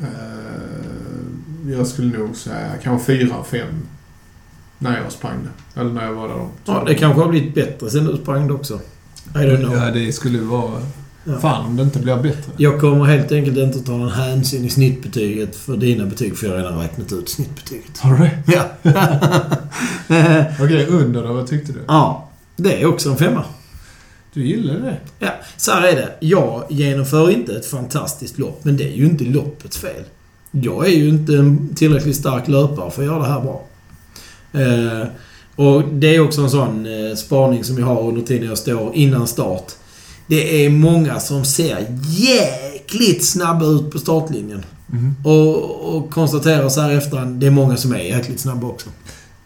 S2: Eh, jag skulle nog säga kanske fyra av fem. När jag sprang det. Eller när jag var där då.
S1: Ja, det kanske har blivit bättre sen du sprang det också. I don't know.
S2: Ja, det skulle vara...
S1: Ja.
S2: Fan om det inte blir bättre.
S1: Jag kommer helt enkelt inte ta någon hänsyn i snittbetyget för dina betyg för jag har redan räknat ut snittbetyget.
S2: Har du det? (laughs)
S1: Ja. (laughs)
S2: Okej, under då. Vad tyckte du?
S1: ja. Det är också en femma.
S2: Du gillade det?
S1: Ja, så här är det. Jag genomför inte ett fantastiskt lopp, men det är ju inte loppets fel. Jag är ju inte en tillräckligt stark löpare för att göra det här bra. Eh, och det är också en sån eh, spaning som jag har under tiden jag står innan start. Det är många som ser jäkligt snabba ut på startlinjen.
S2: Mhm.
S1: Och, och konstaterar så här efterhand, det är många som är jäkligt snabba också.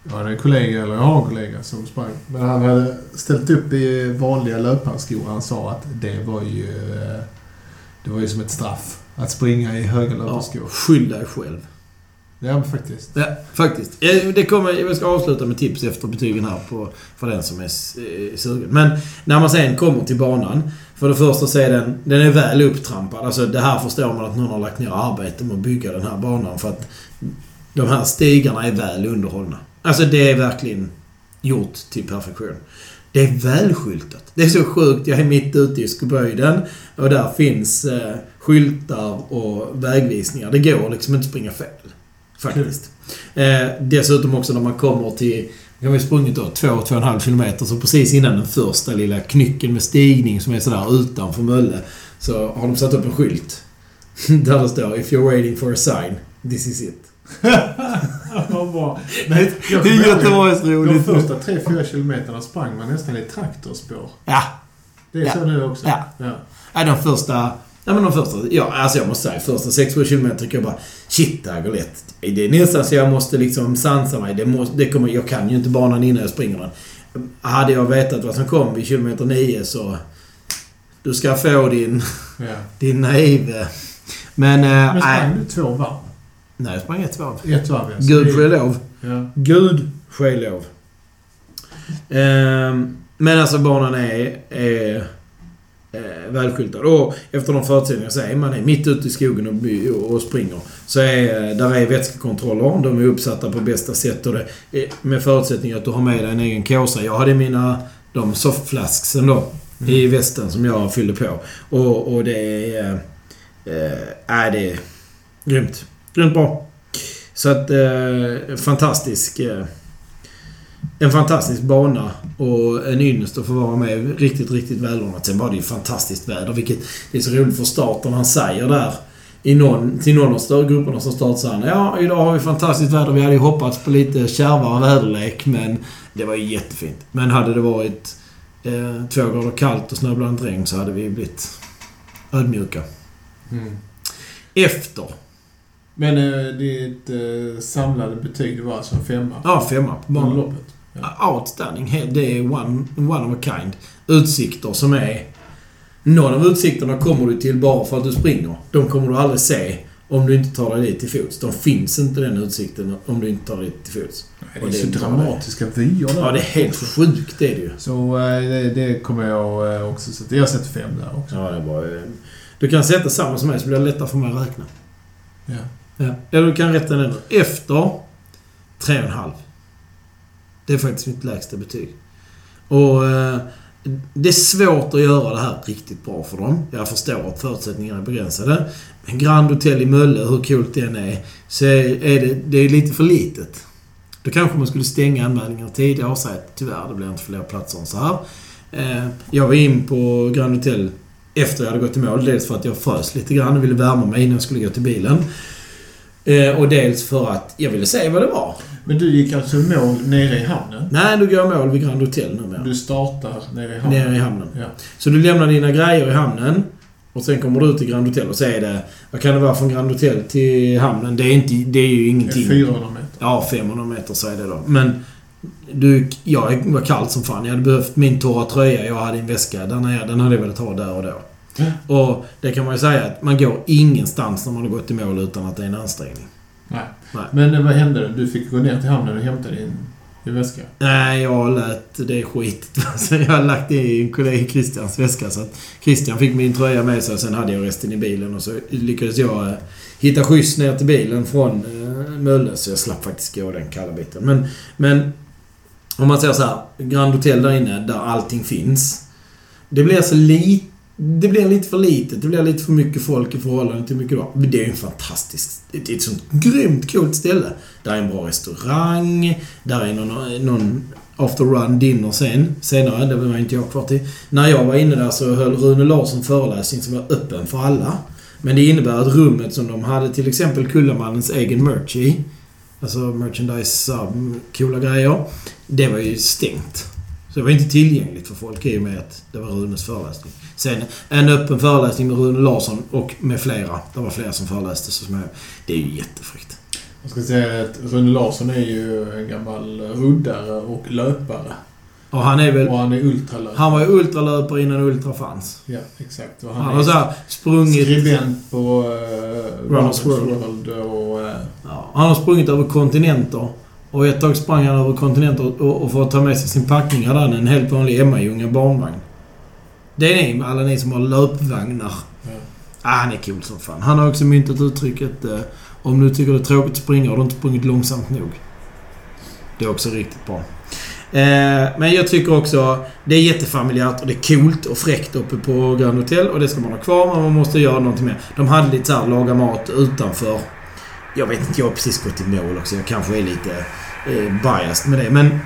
S2: Jag hade en kollega, eller jag har en kollega som sprang. Men han hade ställt upp i vanliga löparskor. Han sa att det var ju... eh, Det var ju som ett straff. Att springa i höga
S1: Ja,
S2: löparskor.
S1: skyll dig själv.
S2: Ja, faktiskt.
S1: Ja, faktiskt. Det kommer, jag ska avsluta med tips efter betygen här på, för den som är eh, sugen. Men när man sen kommer till banan. För det första så är den, den är väl upptrampad. Alltså det här förstår man att någon har lagt ner arbete med att bygga den här banan. För att de här stigarna är väl underhållna. Alltså det är verkligen gjort till perfektion. Det är välskyltat. Det är så sjukt. Jag är mitt ute i skoböjden och där finns eh, skyltar och vägvisningar. Det går liksom inte att springa fel. Faktiskt. Eh, dessutom också när man kommer till... Vi har ju sprungit då 2-2,5 kilometer så precis innan den första lilla knycken med stigning som är sådär utanför Mölle så har de satt upp en skylt. (laughs) Där det står “If you're waiting for a sign, this is it”. (laughs)
S2: Vad bra. (laughs) Nej, jag
S1: Det är Göteborgs
S2: De
S1: roligt.
S2: första 3-4 kilometerna sprang man nästan i traktorspår.
S1: Ja.
S2: Det är
S1: Ja.
S2: så nu också?
S1: Ja. Nej, de första... Ja, men de första... Ja, alltså jag måste säga, första 6-7 kilometer tycker jag bara... Shit, det här går lätt. Det är nästan så jag måste liksom sansa mig. Det måste, det kommer, jag kan ju inte banan innan jag springer den. Hade jag vetat vad som kom vid kilometer 9 så... Du ska få din,
S2: Ja. (laughs)
S1: din naive... Men... eh,
S2: Men sprang du två varv?
S1: Nej, jag sprang ett varv.
S2: Ett varv, ja.
S1: Gud ske lov.
S2: Ja.
S1: Gud ske lov. Ehm, men alltså banan är, är eh, välskyltad. Och efter de förutsättningarna så är man är mitt ute i skogen och, och springer. Så är, där är vätskekontroller. De är uppsatta på bästa sätt. Och det, är med förutsättning att du har med dig en egen kåsa. Jag hade mina de softflasksen då. I västen som jag fyllde på. Och, och det är... Eh, äh, det är grymt. Grymt bra. Så att eh, fantastisk... Eh, en fantastisk bana och en ynnest att få vara med. Riktigt, riktigt välordnat. Sen var det ju fantastiskt väder. Vilket det är så roligt för starten. Han säger där i någon, till någon av grupperna som startar Ja, idag har vi fantastiskt väder. Vi hade ju hoppats på lite kärvare väderlek men det var ju jättefint. Men hade det varit eh, två grader kallt och snöblandat regn så hade vi blivit ödmjuka.
S2: Mm.
S1: Efter.
S2: Men eh, ditt eh, samlade betyg det var alltså femma?
S1: Ja, femma på
S2: Under loppet?
S1: Outstanding. Det är one, one of a kind. Utsikter som är... Någon av utsikterna kommer du till bara för att du springer. De kommer du aldrig se om du inte tar dig dit till fots. De finns inte den utsikten om du inte tar dig dit till fots.
S2: Det
S1: Och
S2: är
S1: det
S2: så dramatiska vyer där.
S1: Ja, det är helt sjukt det är det ju.
S2: Så eh, det, det kommer jag eh, också sätta. Jag sätter fem där också.
S1: Ja, det bra. Du kan sätta samma som mig så blir det lättare för mig att räkna.
S2: Ja.
S1: Ja. Eller du kan rätta den. Efter 3,5. Det är faktiskt mitt lägsta betyg. Och eh, det är svårt att göra det här riktigt bra för dem. Jag förstår att förutsättningarna är begränsade. Men Grand Hotel i Mölle, hur coolt det än är, så är är det, det är lite för litet. Då kanske man skulle stänga anmälningarna tidigare och säga att tyvärr, det blir inte fler platser än så här. Eh, jag var in på Grand Hotel efter jag hade gått i mål. Dels för att jag frös lite grann och ville värma mig innan jag skulle gå till bilen. Eh, och dels för att jag ville se vad det var.
S2: Men du gick alltså mål nere i hamnen?
S1: Nej, du går mål vid Grand Hotel numera.
S2: Du startar nere i hamnen?
S1: Nere i hamnen.
S2: Ja.
S1: Så du lämnar dina grejer i hamnen. Och sen kommer du ut till Grand Hotel och så är det... Vad kan det vara från Grand Hotel till hamnen? Det är, inte, det är ju ingenting.
S2: 400 meter.
S1: Ja, 500 meter är det då. Men... Du, jag var kallt som fan. Jag hade behövt min torra tröja jag hade en väska. Den, är, den hade jag velat ha där och då. Och det kan man ju säga att man går ingenstans när man har gått i mål utan att det är en ansträngning.
S2: Nej.
S1: Nej.
S2: Men vad hände? Du fick gå ner till hamnen och hämta din, din väska?
S1: Nej, jag lät det skitigt. (laughs) Så jag har lagt det i en kollega Christians väska. Så att Christian fick min tröja med sig och sen hade jag resten i bilen. Och så lyckades jag eh, hitta skjuts ner till bilen från eh, Mölle. Så jag slapp faktiskt gå den kalla biten. Men, men om man säger så här. Grand Hotel där inne, där allting finns. Det blir så lite... Det blir lite för litet. Det blir lite för mycket folk i förhållande till hur mycket det var. Men det är ju en fantastisk... Det är ett sånt grymt coolt ställe. Där är en bra restaurang. Där är någon, någon after run dinner sen. Senare. Det var inte jag kvar till. När jag var inne där så höll Rune Larsson föreläsning som var öppen för alla. Men det innebär att rummet som de hade till exempel Kullamannens egen merch i. Alltså merchandise, coola grejer. Det var ju stängt. Så det var inte tillgängligt för folk i och med att det var Runes föreläsning. Sen en öppen föreläsning med Rune Larsson och med flera. Det var flera som föreläste. Så som jag, det är ju jättefräckt.
S2: Jag ska säga att Rune Larsson är ju en gammal ruddare och löpare.
S1: Och han är väl...
S2: Och han är ultralöpare.
S1: Han var ju ultralöpare innan ultra fanns.
S2: Ja, exakt. Och
S1: Han,
S2: han,
S1: har så
S2: är
S1: här sprungit...
S2: skribent på uh,
S1: Runners World.
S2: World och... eh,
S1: Ja, han har sprungit över kontinenter. Och ett tag sprang han över kontinenter och, och för att ta med sig sin packning hade han en helt vanlig Emma-Ljunga barnvagn. Det är ni, alla ni som har löpvagnar.
S2: ja.
S1: Ah, han är cool som fan. Han har också myntat uttrycket eh, om du tycker det är tråkigt att springa har du inte sprungit långsamt nog. Det är också riktigt bra. Eh, men jag tycker också det är jättefamiljärt och det är coolt och fräckt uppe på Grand Hotel och det ska man ha kvar men man måste göra någonting mer. De hade lite så här laga mat utanför. Jag vet inte, jag har precis gått i mål också. Jag kanske är lite eh, biased med det. Men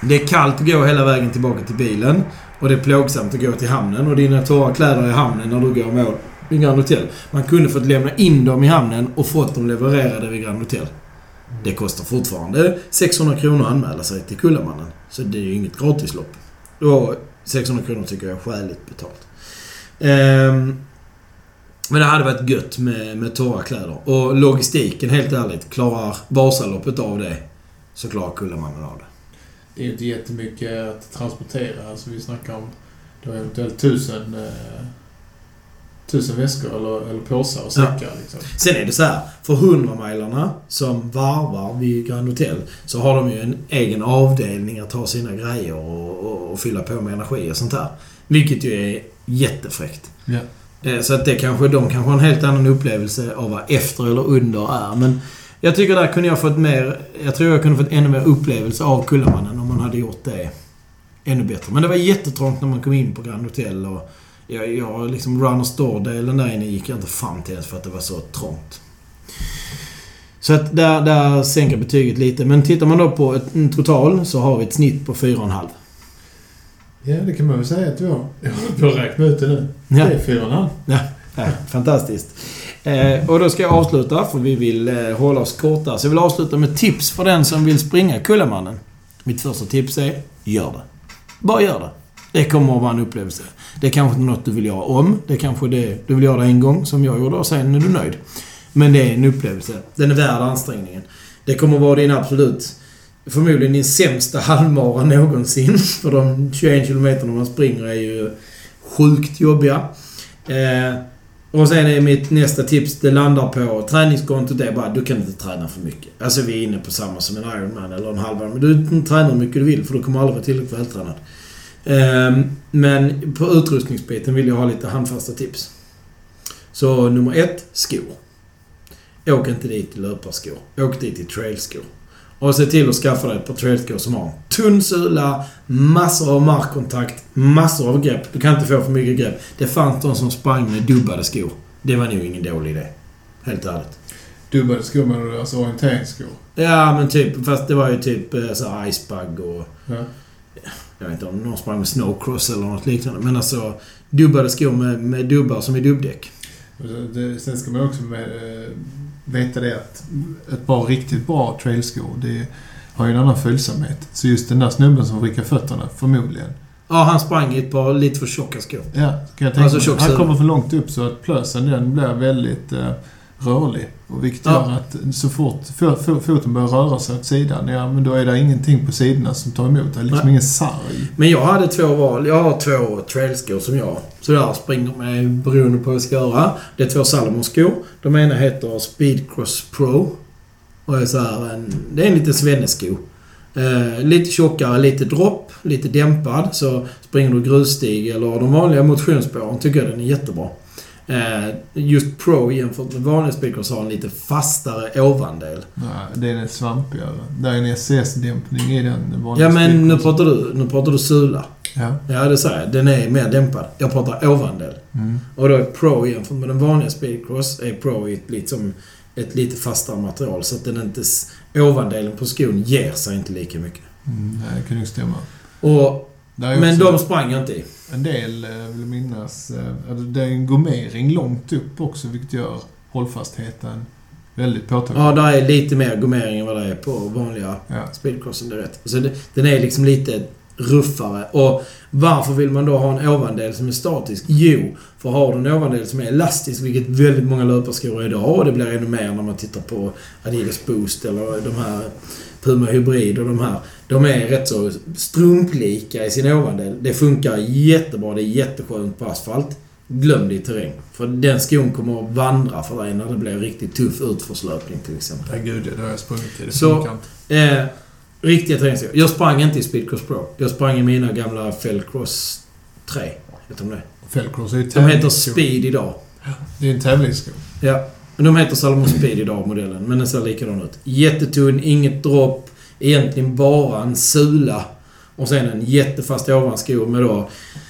S1: det är kallt att gå hela vägen tillbaka till bilen. Och det är plågsamt att gå till hamnen och dina torra kläder i hamnen när du går i mål vid Grand Hotel. Man kunde fått lämna in dem i hamnen och fått dem levererade vid Grand Hotel. Det kostar fortfarande 600 kronor att anmäla sig till Kullamannen. Så det är ju inget gratislopp. Och 600 kronor tycker jag är skäligt betalt. Ehm, men det hade varit gött med, med torra kläder. Och logistiken, helt ärligt, klarar Vasaloppet av det så klarar Kullamannen av det.
S2: Det är inte jättemycket att transportera. Alltså vi snackar om då eventuellt tusen, eh, tusen väskor eller, eller påsar och säckar. Liksom.
S1: Sen är det så här, för 100-milarna som varvar vid Grand Hotel så har de ju en egen avdelning att ta sina grejer och, och, och fylla på med energi och sånt där. Vilket ju är jättefräckt.
S2: Ja.
S1: Eh, Så att det kanske, de kanske har en helt annan upplevelse av vad efter eller under är. Men jag tycker där kunde jag fått mer... Jag tror jag kunde fått ännu mer upplevelse av Kullamannen om man hade gjort det ännu bättre. Men det var jättetrångt när man kom in på Grand Hotel och jag, jag liksom Run Store-delen där inne gick jag inte fram till ens för att det var så trångt. Så att där, där sänker betyget lite. Men tittar man då på ett, en total så har vi ett snitt på 4,5
S2: ja, det kan man väl säga att du har. Jag håller på att räkna ut det nu.
S1: Ja.
S2: Det är fyra halv.
S1: Ja, fantastiskt. Eh, och då ska jag avsluta, för vi vill eh, hålla oss korta. Så jag vill avsluta med tips för den som vill springa Kullamannen. Mitt första tips är, gör det. Bara gör det. Det kommer att vara en upplevelse. Det är kanske inte något du vill göra om. Det är kanske det du vill göra en gång, som jag gjorde, och sen är du nöjd. Men det är en upplevelse. Den är värd ansträngningen. Det kommer att vara din absolut förmodligen din sämsta halvmara någonsin. (laughs) För de 21 kilometerna man springer är ju sjukt jobbiga. Eh, och sen är mitt nästa tips, det landar på träningskontot. Det är bara, du kan inte träna för mycket. Alltså vi är inne på samma som en Ironman eller en halvman. Men du tränar hur mycket du vill för du kommer aldrig vara tillräckligt vältränad. Eh, men på utrustningsbiten vill jag ha lite handfasta tips. Så nummer ett, skor. Åk inte dit i löparskor. Åk dit i trailskor. Och se till att skaffa dig ett par trailskor som har tunn sula, massor av markkontakt, massor av grepp. Du kan inte få för mycket grepp. Det fanns de som sprang med dubbade skor. Det var nog ingen dålig idé. Helt ärligt.
S2: Dubbade skor menar du? Alltså orienteringsskor?
S1: Ja, men typ... Fast det var ju typ eh, så icebug och...
S2: Ja.
S1: Jag vet inte om någon sprang med snowcross eller något liknande. Men alltså dubbade skor med, med dubbar som är dubbdäck.
S2: Det, sen ska man också med, eh, veta det att ett par riktigt bra trailskor, det har ju en annan följsamhet. Så just den där snubben som vrickar fötterna, förmodligen.
S1: Ja, han sprang i ett par lite för tjocka skor.
S2: Ja, kan jag tänka
S1: Alltså
S2: mig. Han kommer för långt upp så att plösen den blir väldigt eh, rörlig. Och vilket
S1: Ja.
S2: gör att så fort fo- fo- foten börjar röra sig åt sidan, ja men då är det ingenting på sidorna som tar emot. Det är liksom
S1: Nej.
S2: ingen sarg.
S1: Men jag hade två val. Jag har två trailskor som jag så där springer med beroende på vad jag ska göra. Det är två Salomon-skor. De ena heter Speedcross Pro. Och är så här en, det är en liten svennesko. Eh, lite tjockare, lite dropp, lite dämpad. Så springer du grusstig eller de vanliga motionsspåren tycker jag den är jättebra. Eh, just Pro jämfört med vanlig Speedcross har en lite fastare ovandel.
S2: Nej, den är svampigare. Det är en SCS-dämpning i den vanliga
S1: Ja men nu pratar du, nu pratar du sula.
S2: Ja.
S1: Ja det säger jag. Den är mer dämpad. Jag pratar ovandel.
S2: Mm.
S1: Och då är Pro jämfört med den vanliga Speedcross är Pro i ett, liksom, ett lite fastare material. Så att den inte... Ovandelen på skon ger sig inte lika mycket.
S2: Mm, nej, det kan nog stämma.
S1: Och, men de sprang jag inte i.
S2: En del, eh, vill minnas, eh, att det är en gommering långt upp också, vilket gör hållfastheten väldigt påtaglig.
S1: Ja, där är lite mer gommering än vad det är på vanliga
S2: Ja.
S1: Speedcrossen, det är rätt. Så det, den är liksom lite ruffare. Och varför vill man då ha en ovandel som är statisk? Jo, för har du en ovandel som är elastisk, vilket väldigt många löparskor är idag, och det blir ännu mer när man tittar på Adidas Boost eller de här Puma Hybrid och de här. De är rätt så strumplika i sin ovandel. Det funkar jättebra, det är jätteskönt på asfalt. Glöm det i terräng. För den skon kommer att vandra för dig när det blir riktigt tuff utförslöpning till exempel.
S2: Nej, gud ja, det har jag sprungit i. Det
S1: Så-
S2: funkar inte.
S1: Eh, riktiga terrängskor. Jag sprang inte i Speedcross Pro. Jag sprang i mina gamla Fellcross 3. Heter de det?
S2: Fellcross är ju
S1: De heter. Speed idag.
S2: Det är en tävlingssko.
S1: Ja. Men de heter Salomon Speed idag, modellen. Men den ser likadan ut. Jättetunn, inget dropp. Egentligen bara en sula. Och sen en jättefast ovansko med då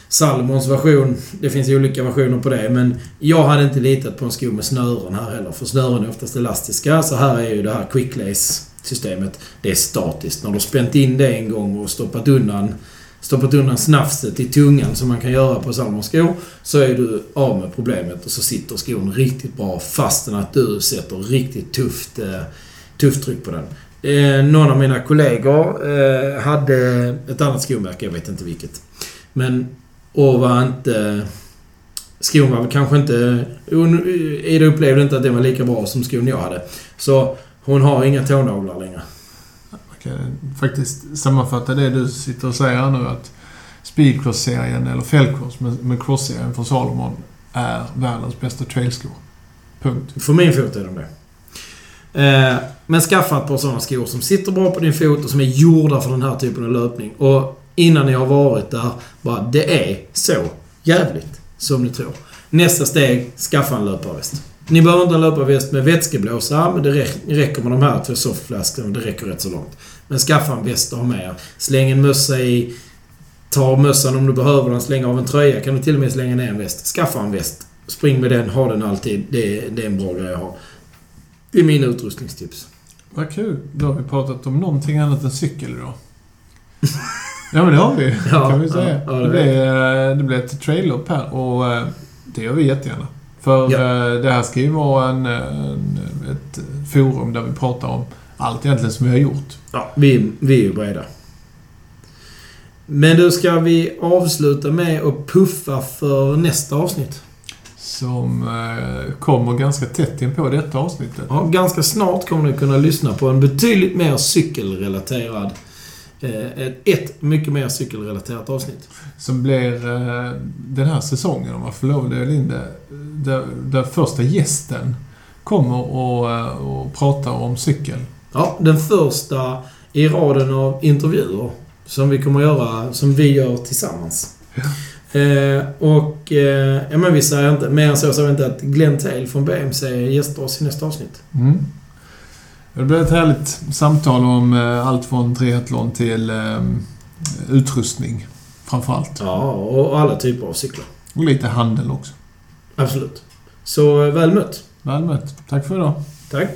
S1: Salmons version. Det finns olika versioner på det, men jag hade inte litat på en sko med snören här heller. För snören är oftast elastiska. Så här är ju det här quicklace-systemet. Det är statiskt. När du har spänt in det en gång och stoppat undan stoppat undan snafset i tungan som man kan göra på Salomons skor så är du av med problemet och så sitter skon riktigt bra fastän att du sätter riktigt tufft, eh, tufft tryck på den. Eh, någon av mina kollegor eh, hade ett annat skomärke, jag vet inte vilket. Men, och var inte... Skon var väl kanske inte... hon- Ida upplevde inte att den var lika bra som skon jag hade. Så hon har inga tånaglar längre.
S2: Man kan faktiskt sammanfatta det du sitter och säger nu att Speedcross-serien, eller Fellcross med, med Cross-serien från Salomon, är världens bästa trailskor. Punkt.
S1: För min fot är de det. Eh, men skaffa ett par sådana skor som sitter bra på din fot och som är gjorda för den här typen av löpning. Och innan ni har varit där, bara det är så jävligt som ni tror. Nästa steg, skaffa en löparväst. Ni behöver inte en löparväst med vätskeblåsare, men det räcker med de här två softflaskorna. Det räcker rätt så långt. Men skaffa en väst att ha med er. Släng en mössa i. Ta mössan om du behöver den. Släng av en tröja. Kan du till och med slänga ner en väst. Skaffa en väst. Spring med den. Ha den alltid. Det, det är en bra grej att ha. Det är mina utrustningstips.
S2: Vad kul. Då har vi pratat om någonting annat än cykel idag. (laughs) ja, men det har vi.
S1: Ja,
S2: kan vi
S1: ja,
S2: säga.
S1: ja, det
S2: det, blev, det blev ett trail-up här och eh, det gör vi jättegärna. För
S1: Ja.
S2: eh, det här ska ju vara en, en, ett forum där vi pratar om allt egentligen som vi har gjort.
S1: Ja, vi, vi är ju beredda. Men då ska vi avsluta med att puffa för nästa avsnitt.
S2: Som eh, kommer ganska tätt in på detta avsnittet.
S1: Ja, ganska snart kommer ni kunna lyssna på en betydligt mer cykelrelaterad... Eh, ett, mycket mer cykelrelaterat avsnitt.
S2: Som blir eh, den här säsongen, om man får lov det inte, där, där första gästen kommer och, och pratar om cykel.
S1: Ja, den första i raden av intervjuer som vi kommer göra, som vi gör tillsammans. Eh, och eh, ja, men vi säger inte, mer än så vi inte att Glenn Tail från BMC gästar oss i nästa avsnitt.
S2: Mm. Det blir ett härligt samtal om eh, allt från triathlon till eh, utrustning. Framförallt.
S1: Ja, och alla typer av cyklar.
S2: Och lite handel också.
S1: Absolut. Så eh, väl mött.
S2: Väl mött. Tack för idag.
S1: Tack.